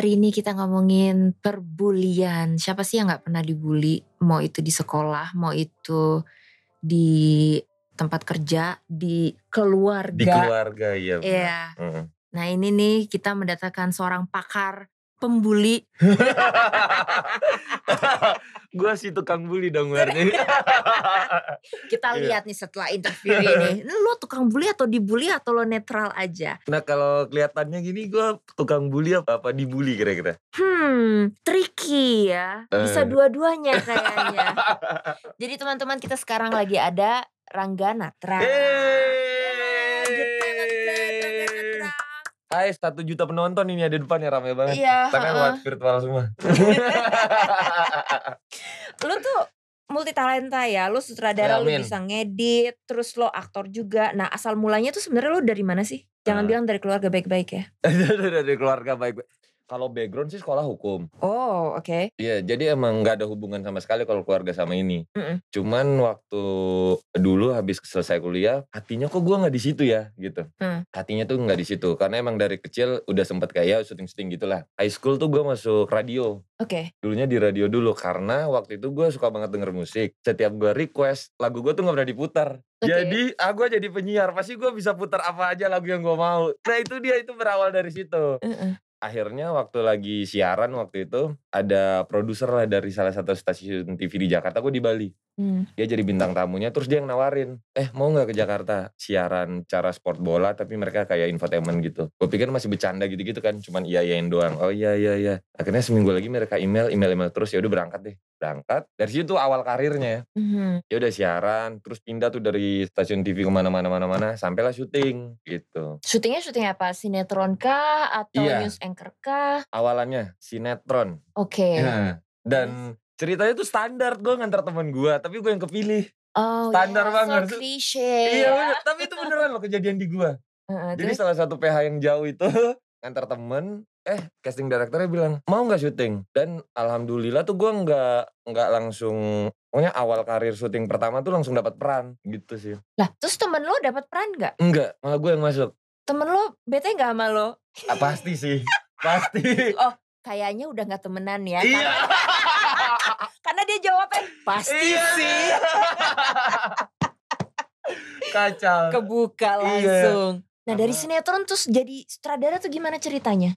Hari ini kita ngomongin perbulian. Siapa sih yang nggak pernah dibully? Mau itu di sekolah, mau itu di tempat kerja, di keluarga. Di keluarga iya. benar. Iya. Mm. Nah ini nih kita mendatangkan seorang pakar pembuli. Gua si tukang bully dong berarti. Kita Iya. lihat nih setelah interview ini. Ini Lo tukang bully atau dibully atau lo netral aja? nah kalau kelihatannya gini gue tukang bully apa, apa dibully kira-kira? Hmm, tricky ya. Bisa Eh. dua-duanya kayaknya. Jadi teman-teman kita sekarang lagi ada Rangga Natra. Yeay. Getar, Rangga Natra. Hai satu juta penonton ini ada depan ya rame banget. Iya. Tapi buat virtual semua. Lu tuh multi talenta ya. Lu sutradara, Ya, lu bisa ngedit, terus lo aktor juga. Nah, asal mulanya tuh sebenarnya lu dari mana sih? Jangan Ah. bilang dari keluarga baik-baik ya. Dari keluarga baik. Kalau background sih sekolah hukum. Oh, oke. Iya, jadi emang nggak ada hubungan sama sekali kalau keluarga sama ini. Mm-mm. Cuman waktu dulu habis selesai kuliah, hatinya kok gua nggak di situ ya, gitu. Hmm. Hatinya tuh nggak di situ, karena emang dari kecil udah sempet kayak ya syuting-syuting gitulah. High school tuh gua masuk radio. Oke. Dulunya di radio dulu, karena waktu itu gua suka banget denger musik. Setiap gua request, lagu gua tuh nggak pernah diputar. Oke. Jadi, ah gua jadi penyiar, pasti gua bisa putar apa aja lagu yang gua mau. Nah itu dia, itu berawal dari situ Heeh. Akhirnya waktu lagi siaran waktu itu ada produser lah dari salah satu stasiun TV di Jakarta gue di Bali Hmm. dia jadi bintang tamunya terus dia yang nawarin eh mau nggak ke Jakarta siaran cara sport bola tapi mereka kayak infotainment gitu gue pikir masih bercanda gitu-gitu kan cuman iya iyain doang oh iya iya iya akhirnya seminggu lagi mereka email email email terus ya udah berangkat deh berangkat dari situ awal karirnya Mhm. ya udah siaran terus pindah tuh dari stasiun TV ke mana-mana mana-mana sampailah syuting gitu Syutingnya syuting apa? Sinetron kah atau Iya. news anchor kah? awalannya sinetron Oke. Ya, dan ceritanya tuh standar gue ngantar temen gue, tapi gue yang kepilih. Oh, Standar yeah, banget. So cliche. Iya ya. bener, tapi itu beneran loh kejadian di gue. Heeh, Jadi terus? salah satu PH yang jauh itu ngantar temen, eh casting directornya bilang mau nggak syuting? Dan alhamdulillah tuh gue nggak nggak langsung, pokoknya awal karir syuting pertama tuh langsung dapat peran gitu sih. Lah, terus temen lo dapat peran nggak? Enggak, malah gue yang masuk. Temen lo bete nggak sama lo? Ah, pasti sih, pasti. Kayaknya udah nggak temenan ya. Iya. Karena, karena dia jawabnya pasti Iya. sih. Kacau. Kebuka Iya. langsung. Nah dari sinetron terus jadi sutradara tuh gimana ceritanya?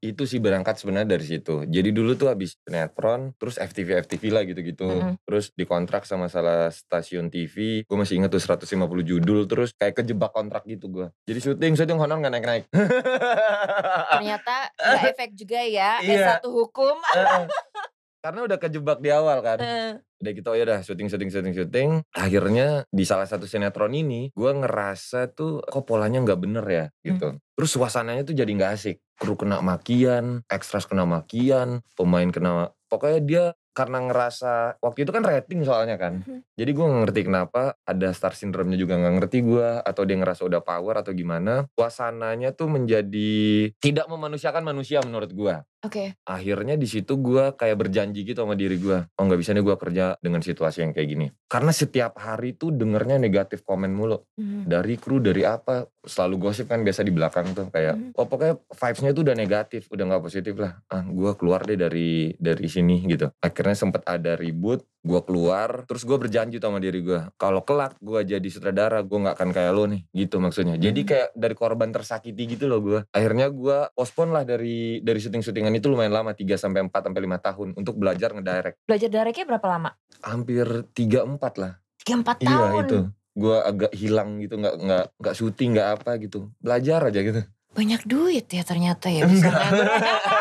Itu sih berangkat sebenarnya dari situ. Jadi dulu tuh habis sinetron, terus FTV FTV lah gitu-gitu. Mm-mm. Terus dikontrak sama salah stasiun TV. Gue masih inget tuh 150 judul terus kayak kejebak kontrak gitu gue. Jadi syuting syuting honor nggak naik-naik. Ternyata nggak efek juga ya. Iya. S1 hukum. Karena udah kejebak di awal kan. Eh, Udah gitu ya udah syuting syuting syuting syuting. Akhirnya di salah satu sinetron ini gue ngerasa tuh kok polanya nggak bener ya gitu. Terus suasananya tuh jadi nggak asik. Kru kena makian, ekstras kena makian, pemain kena pokoknya dia karena ngerasa waktu itu kan rating soalnya kan. Mhm. Jadi gue ngerti kenapa ada star syndrome-nya juga gak ngerti gue atau dia ngerasa udah power atau gimana. Suasananya tuh menjadi tidak memanusiakan manusia menurut gue Oke. akhirnya di situ gue kayak berjanji gitu sama diri gue oh nggak bisa nih gue kerja dengan situasi yang kayak gini karena setiap hari tuh dengernya negatif komen mulu Mhm. dari kru dari apa selalu gosip kan biasa di belakang tuh kayak Mhm. oh pokoknya vibesnya tuh udah negatif udah nggak positif lah ah gue keluar deh dari dari sini gitu akhirnya sempet ada ribut gue keluar terus gue berjanji sama diri gue kalau kelak gue jadi sutradara gue nggak akan kayak lo nih gitu maksudnya jadi Mhm. kayak dari korban tersakiti gitu loh gue akhirnya gue postpone lah dari dari syuting syutingan itu lumayan lama 3 sampai 4 sampai 5 tahun untuk belajar ngedirect Belajar directnya berapa lama? hampir 3 4 lah 3-4 iya tahun. itu gue agak hilang gitu nggak nggak nggak syuting nggak apa gitu belajar aja gitu Banyak duit ya ternyata ya. bisa Enggak. nganggur.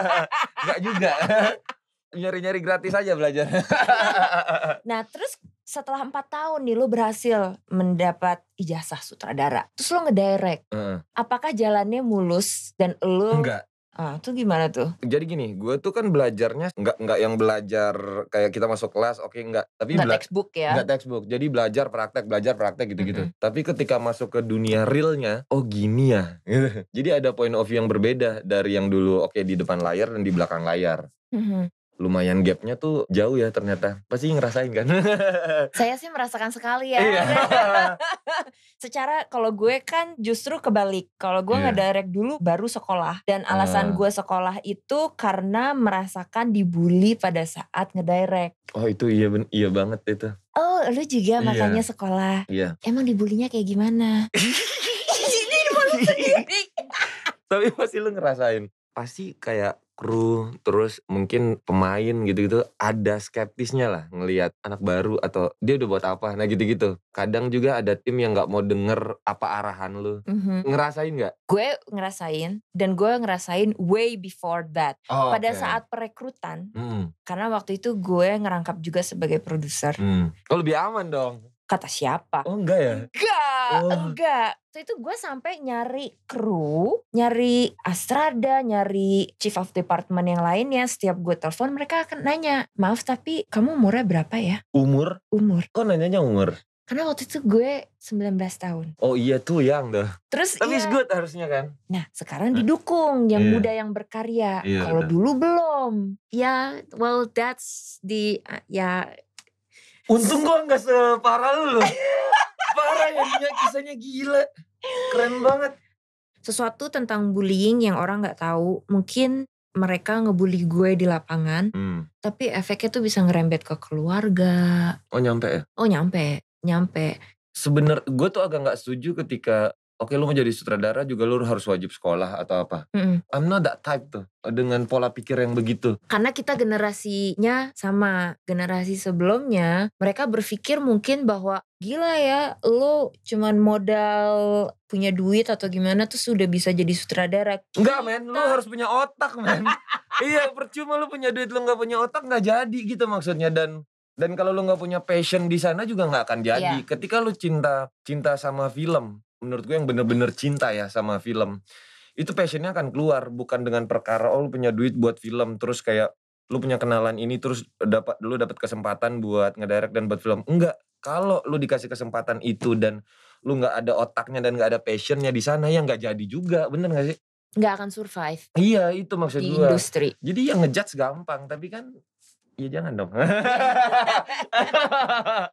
nggak juga nyari-nyari gratis aja belajar nah terus setelah 4 tahun nih lo berhasil mendapat ijazah sutradara. Terus lo ngedirect. Heeh. Apakah jalannya mulus dan lo enggak ah tuh gimana tuh? jadi gini gue tuh kan belajarnya nggak nggak yang belajar kayak kita masuk kelas oke nggak tapi Nggak textbook ya? nggak textbook jadi belajar praktek belajar praktek gitu-gitu Mm-mm. tapi ketika masuk ke dunia realnya oh gini ya jadi ada point of view yang berbeda dari yang dulu oke di depan layar dan di belakang layar Mhm. Lumayan gapnya tuh jauh ya ternyata. Pasti ngerasain kan? Saya sih merasakan sekali ya. Iya. Secara kalau gue kan justru kebalik. Kalau gue Iya. ngedirect dulu baru sekolah. Dan alasan Ah. gue sekolah itu karena merasakan dibully pada saat ngedirect. oh itu iya ben- iya banget itu. Oh lu juga Iya. makanya sekolah. Iya. Emang dibulinya kayak gimana? Ini sendiri. Tapi pasti lu ngerasain. Pasti kayak kru terus mungkin pemain gitu-gitu ada skeptisnya lah ngelihat anak baru atau dia udah buat apa nah gitu-gitu kadang juga ada tim yang nggak mau denger apa arahan lu Mhm. ngerasain nggak Gue ngerasain dan gue ngerasain way before that. oh, Pada oke. saat perekrutan, Hmm, karena waktu itu gue ngerangkap juga sebagai produser. hmm. oh lebih aman dong Kata siapa? oh enggak ya Enggak, Oh. enggak. Waktu itu gue sampai nyari kru, nyari Astrada, nyari chief of department yang lainnya. Setiap gue telepon mereka akan nanya, maaf tapi kamu umurnya berapa ya? umur Umur. kok nanyanya umur Karena waktu itu gue 19 tahun. oh iya tuh yang dah Terus tapi iya, good harusnya kan nah sekarang didukung yang Iya. muda yang berkarya. Iya, Kalau dulu belum. Ya, well that's the, ya untung gua nggak separah lu loh parah ya dia kisahnya gila keren banget sesuatu tentang bullying yang orang nggak tahu. Mungkin mereka ngebully gue di lapangan, hmm. tapi efeknya tuh bisa ngerembet ke keluarga. oh nyampe ya Oh nyampe, nyampe. sebener gue tuh agak nggak setuju ketika oke lu mau jadi sutradara juga lu harus wajib sekolah atau apa Mm-mm. I'm not that type tuh dengan pola pikir yang begitu Karena kita generasinya sama generasi sebelumnya, mereka berpikir mungkin bahwa gila ya, lo cuman modal punya duit atau gimana tuh sudah bisa jadi sutradara. enggak men lu harus punya otak men iya percuma lu punya duit lu nggak punya otak nggak jadi gitu maksudnya dan dan kalau lu nggak punya passion di sana juga nggak akan jadi Iya. ketika lu cinta cinta sama film menurut gue yang bener-bener cinta ya sama film. Itu passionnya akan keluar bukan dengan perkara oh lu punya duit buat film terus kayak lu punya kenalan ini terus dapat lu dapat kesempatan buat ngedirect dan buat film. Enggak. Kalau lu dikasih kesempatan itu dan lu nggak ada otaknya dan nggak ada passionnya di sana ya nggak jadi juga. Bener gak sih? Nggak akan survive iya itu maksud di gua. industri. jadi yang ngejudge gampang tapi kan ya jangan dong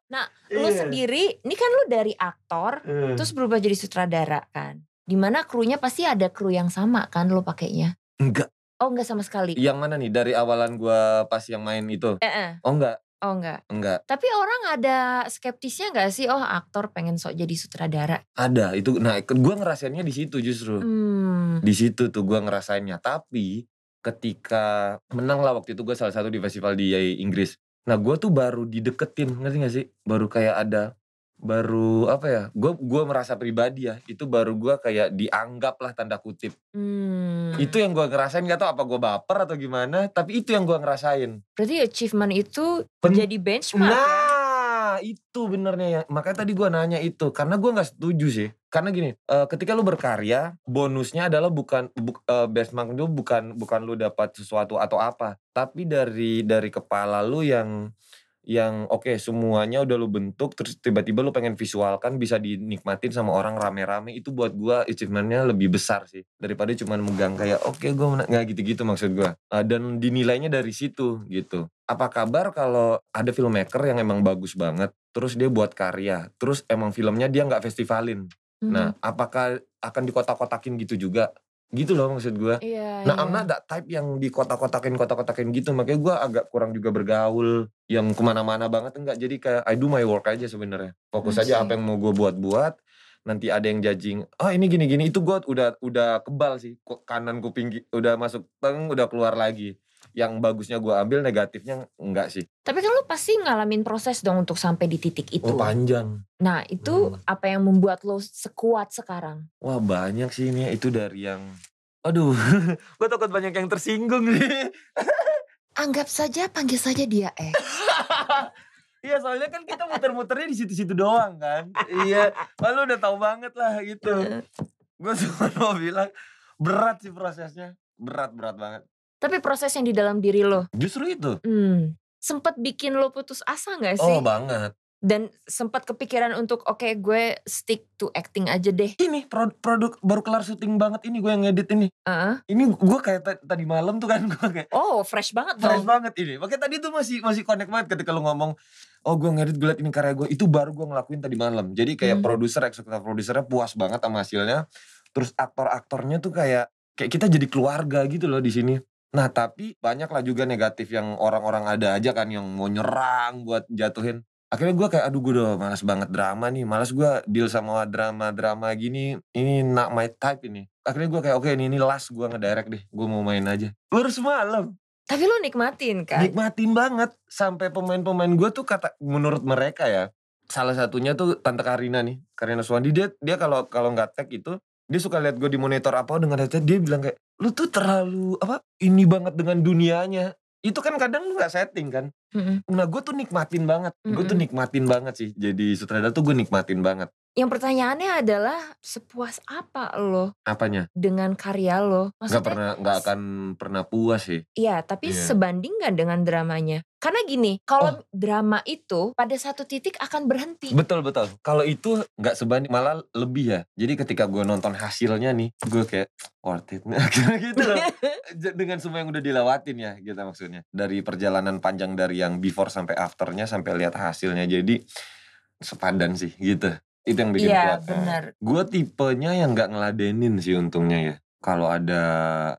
Nah, Lu sendiri, ini kan lu dari aktor, Hmm. terus berubah jadi sutradara kan. Di mana krunya pasti ada kru yang sama kan lo pakainya. enggak Oh enggak sama sekali. yang mana nih dari awalan gua pas yang main itu Eh, eh. oh enggak Oh enggak. enggak Tapi orang ada skeptisnya enggak sih? Oh aktor pengen sok jadi sutradara. ada itu nah gue ngerasainnya di situ justru Hmm. di situ tuh gue ngerasainnya tapi ketika menang lah waktu itu gue salah satu di festival di Inggris nah gue tuh baru dideketin ngerti gak sih baru kayak ada baru apa ya gue gua merasa pribadi ya itu baru gue kayak dianggap lah tanda kutip Hmm. itu yang gue ngerasain gak tau apa gue baper atau gimana tapi itu yang gue ngerasain Berarti achievement itu Pen- jadi benchmark ya? Itu benernya ya. Makanya tadi gua nanya itu karena gua nggak setuju sih. Karena gini, eh, ketika lu berkarya, bonusnya adalah bukan buk, eh, benchmark itu bukan bukan lu dapat sesuatu atau apa, tapi dari dari kepala lu yang yang oke semuanya udah lu bentuk terus tiba-tiba lu pengen visualkan bisa dinikmatin sama orang rame-rame itu buat gua achievementnya lebih besar sih daripada cuman megang kayak oke gua menang nggak gitu-gitu maksud gua. Eh, dan dinilainya dari situ gitu. Apa kabar kalau ada filmmaker yang emang bagus banget terus dia buat karya terus emang filmnya dia nggak festivalin? Hmm. nah apakah akan dikotak-kotakin gitu juga gitu loh maksud gua Iya, Nah, iya. I'm not that type yang di kotak-kotakin, kotak-kotakin gitu. Makanya gue agak kurang juga bergaul, yang ke mana-mana banget enggak. Jadi kayak I do my work aja sebenarnya. Fokus I aja see. apa yang mau gue buat-buat. Nanti ada yang judging, oh ini gini-gini. Itu gue udah udah kebal sih. Kanan kuping udah masuk teng, udah keluar lagi. Yang bagusnya gue ambil, negatifnya enggak sih. Tapi kan lu pasti ngalamin proses dong untuk sampai di titik itu. Oh panjang. Nah itu Hmm. apa yang membuat lo sekuat sekarang? Wah banyak sih ini. Itu dari yang... Aduh, gue takut banyak yang tersinggung nih. Anggap saja panggil saja dia eh. Iya soalnya kan kita muter-muternya di situ-situ doang kan. iya, lalu udah tahu banget lah gitu. Gue cuma mau bilang berat sih prosesnya, berat berat banget. Tapi proses yang di dalam diri lo, Justru itu. hmm, sempet bikin lo putus asa nggak sih? Oh banget. Dan sempat kepikiran untuk oke gue stick to acting aja deh. Ini pro- produk baru kelar syuting banget ini gue yang ngedit ini. Heeh. Ini gue kayak ta- tadi malam tuh kan gue kayak Oh fresh banget fresh dong. banget ini. Makanya tadi tuh masih masih connect banget ketika lu ngomong oh gue ngedit gue liat ini karya gue itu baru gue ngelakuin tadi malam. Jadi kayak Hmm. produser eksekutif produsernya puas banget sama hasilnya. Terus aktor-aktornya tuh kayak kayak kita jadi keluarga gitu loh di sini. Nah tapi banyak lah juga negatif yang orang-orang ada aja kan yang mau nyerang buat jatuhin. Akhirnya gue kayak aduh gue udah malas banget drama nih. Malas gue deal sama drama-drama gini. Ini not my type ini. Akhirnya gue kayak oke ini, ini last gue ngedirect deh. Gue mau main aja. Baru semalam. Tapi lo nikmatin kan? Nikmatin banget. Sampai pemain-pemain gue tuh kata menurut mereka ya. Salah satunya tuh Tante Karina nih. Karina Suwandi dia dia kalau kalau nggak tag itu dia suka lihat gue di monitor apa dengan headset dia bilang kayak lu tuh terlalu apa ini banget dengan dunianya. Itu kan kadang lu nggak setting kan? Mm-mm. nah gue tuh nikmatin banget. Gue tuh nikmatin banget sih. Jadi sutradara tuh gue nikmatin banget Yang pertanyaannya adalah sepuas apa lo apanya? dengan karya lo? nggak pernah nggak akan pernah puas sih. Iya, tapi Iya. sebanding nggak dengan dramanya? Karena gini, kalau drama itu pada satu titik akan berhenti. betul betul. Kalau itu nggak sebanding malah lebih ya. Jadi ketika gue nonton hasilnya nih gue kayak worth it. Gitu loh. Dengan semua yang udah dilewatin ya gitu maksudnya. Dari perjalanan panjang dari yang before sampai afternya sampai lihat hasilnya. Jadi sepadan sih gitu itu yang bikin Iya, kuat. benar. gue tipenya yang nggak ngeladenin sih untungnya ya. Kalau ada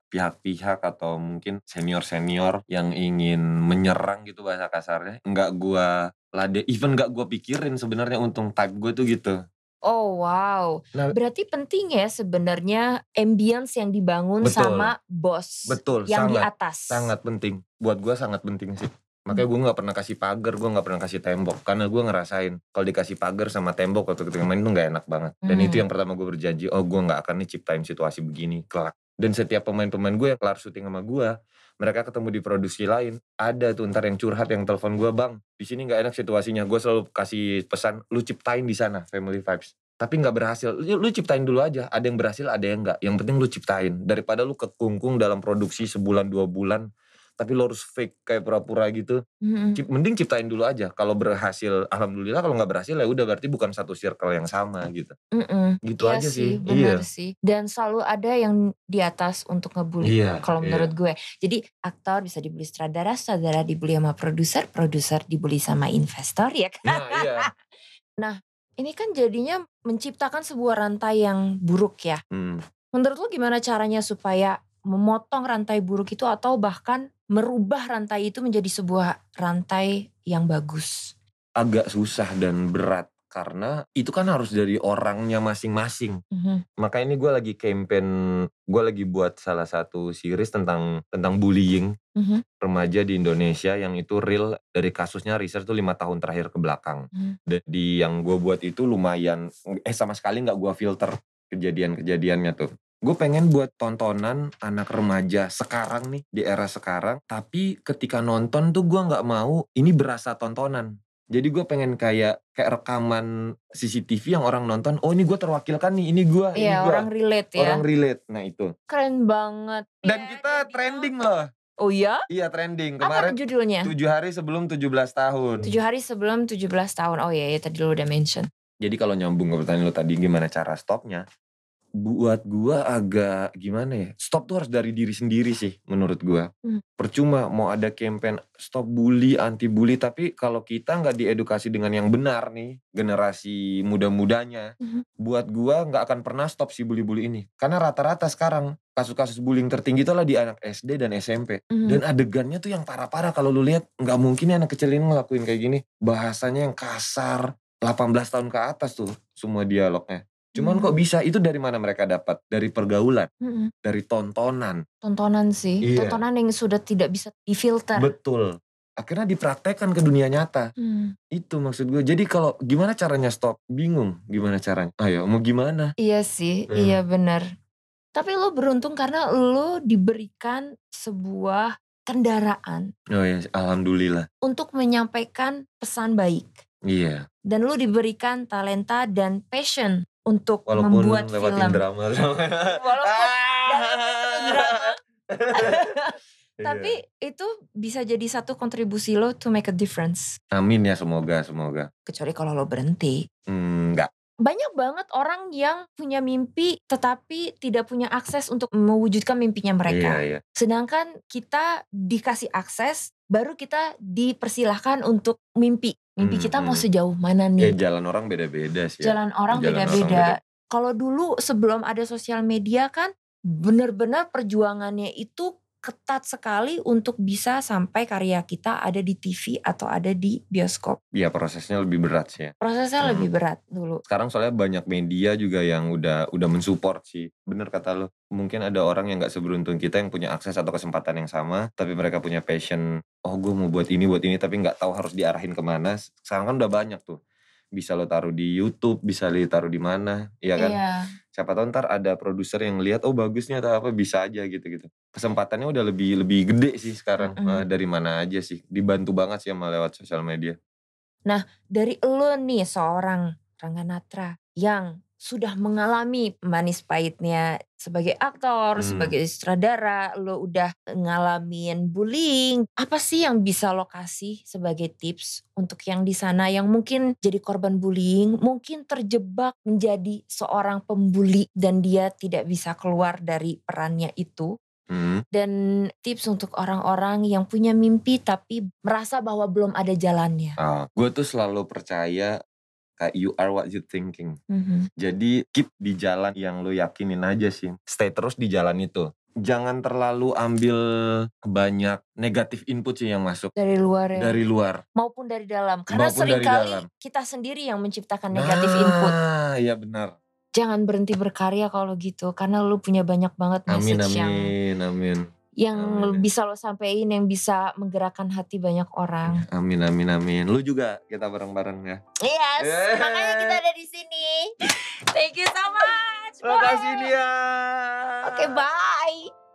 pihak-pihak atau mungkin senior-senior yang ingin menyerang gitu bahasa kasarnya nggak gue lade even nggak gue pikirin sebenarnya untung type gue tuh gitu. Oh wow, Nah- berarti penting ya sebenarnya ambience yang dibangun Betul. sama bos betul yang di sangat. atas. sangat penting. Buat gue sangat penting sih makanya gue nggak pernah kasih pagar gue nggak pernah kasih tembok. Karena gue ngerasain kalau dikasih pagar sama tembok waktu ketika main tuh nggak enak banget. Dan Hmm. itu yang pertama gue berjanji oh gue nggak akan nih ciptain situasi begini kelak. Dan setiap pemain-pemain gue yang kelar syuting sama gue mereka ketemu di produksi lain ada tuh ntar yang curhat yang telepon gue bang di sini nggak enak situasinya. Gue selalu kasih pesan lu ciptain di sana family vibes. Tapi nggak berhasil. Lu, lu ciptain dulu aja ada yang berhasil ada yang nggak. Yang penting lu ciptain. Daripada lu kekungkung dalam produksi sebulan dua bulan tapi lu harus fake kayak pura-pura gitu. Cip- mending ciptain dulu aja kalau berhasil alhamdulillah kalau nggak berhasil ya udah berarti bukan satu circle yang sama gitu Mm-mm. gitu Iya aja sih, sih benar sih. Dan selalu ada yang di atas untuk ngebully. Iya, Kalau iya. menurut gue, jadi aktor bisa dibully sutradara, sutradara dibully sama produser, produser dibully sama investor ya kan. nah iya Ini kan jadinya menciptakan sebuah rantai yang buruk ya. Hmm. Menurut lo gimana caranya supaya memotong rantai buruk itu atau bahkan merubah rantai itu menjadi sebuah rantai yang bagus? agak susah dan berat karena itu kan harus dari orangnya masing-masing Mhm. makanya ini gue lagi campaign gue lagi buat salah satu series tentang tentang bullying Mhm. remaja di Indonesia yang itu real dari kasusnya research tuh lima tahun terakhir ke belakang Hmm. Dan di yang gue buat itu lumayan eh sama sekali nggak gue filter kejadian-kejadiannya tuh gue pengen buat tontonan anak remaja sekarang nih di era sekarang tapi ketika nonton tuh gue nggak mau ini berasa tontonan jadi gue pengen kayak kayak rekaman CCTV yang orang nonton oh ini gue terwakilkan nih ini gue ini Iya gue orang relate ya. orang relate nah itu Keren banget. dan Iya, kita trending loh Oh iya? iya trending Apa kemarin judulnya? tujuh hari sebelum 17 tahun Tujuh hari sebelum 17 tahun. Oh iya, ya tadi lo udah mention. Jadi kalau nyambung ke pertanyaan lo tadi gimana cara stopnya? Buat gua agak gimana ya? Stop tuh harus dari diri sendiri sih menurut gua. Hmm. Percuma mau ada campaign stop bully, anti bully tapi kalau kita nggak diedukasi dengan yang benar nih, generasi muda-mudanya, Mhm. buat gua nggak akan pernah stop si bully-bully ini. Karena rata-rata sekarang kasus-kasus bullying tertinggi itu lah di anak SD dan SMP. Mhm. Dan adegannya tuh yang parah-parah kalau lu lihat nggak mungkin ya anak kecil ini ngelakuin kayak gini. Bahasanya yang kasar, 18 tahun ke atas tuh semua dialognya. Cuman Hmm. kok bisa? Itu dari mana mereka dapat? Dari pergaulan, Mm-mm. dari tontonan. Tontonan sih. Iya. Tontonan yang sudah tidak bisa difilter. Betul. Akhirnya dipraktekkan ke dunia nyata. Hmm. Itu maksud gue. Jadi kalau gimana caranya stop? Bingung gimana caranya. Ayo mau gimana? Iya sih, Hmm. iya benar. Tapi lo beruntung karena lo diberikan sebuah kendaraan Oh ya, alhamdulillah. untuk menyampaikan pesan baik. Iya. Dan lo diberikan talenta dan passion untuk Walaupun membuat lewatin film. drama. Walaupun dalam drama. Tapi itu bisa jadi satu kontribusi lo to make a difference. Amin ya semoga semoga. Kecuali kalau lo berhenti. Hmm, enggak. Banyak banget orang yang punya mimpi tetapi tidak punya akses untuk mewujudkan mimpinya mereka. Iya iya. Sedangkan kita dikasih akses, baru kita dipersilahkan untuk mimpi. Mimpi Hmm, kita mau hmm. sejauh mana Ya nih? jalan orang beda-beda sih. ya. Jalan orang beda-beda. beda. Kalau dulu sebelum ada sosial media kan benar-benar perjuangannya itu ketat sekali untuk bisa sampai karya kita ada di TV atau ada di bioskop. Iya prosesnya lebih berat sih ya. Prosesnya Hmm. lebih berat dulu. Sekarang soalnya banyak media juga yang udah udah mensupport sih. Bener kata lo. Mungkin ada orang yang gak seberuntung kita yang punya akses atau kesempatan yang sama, tapi mereka punya passion. Oh gue mau buat ini buat ini, tapi nggak tahu harus diarahin ke mana. Sekarang kan udah banyak tuh. Bisa lo taruh di YouTube, bisa lo taruh di mana, iya kan? Iya. Siapa tahu ntar ada produser yang lihat, oh bagusnya atau apa bisa aja gitu-gitu. Kesempatannya udah lebih lebih gede sih sekarang. Mm-mm. Eh, dari mana aja sih. Dibantu banget sih sama lewat sosial media. Dari lo nih seorang Rangga Natra yang sudah mengalami manis pahitnya sebagai aktor, Hmm. sebagai sutradara, lo udah ngalamin bullying. Apa sih yang bisa lo kasih sebagai tips untuk yang di sana yang mungkin jadi korban bullying, mungkin terjebak menjadi seorang pembuli dan dia tidak bisa keluar dari perannya itu? Hmm. Dan tips untuk orang-orang yang punya mimpi tapi merasa bahwa belum ada jalannya. gue tuh selalu percaya kayak you are what you thinking. Mhm. Jadi keep di jalan yang lo yakinin aja sih. Stay terus di jalan itu. Jangan terlalu ambil banyak negatif input sih yang masuk Dari luar ya. dari luar. maupun dari dalam. Karena sering kali kita sendiri yang menciptakan negatif input. Nah, iya benar. Jangan berhenti berkarya kalau gitu. Karena lu punya banyak banget Amin message yang amin amin. Yang Amin. bisa lo sampein, yang bisa menggerakkan hati banyak orang. Amin amin amin. Lu juga kita bareng-bareng ya. Yes, Eh. makanya kita ada di sini. Thank you so much. Makasih Boy. dia. Oke, bye.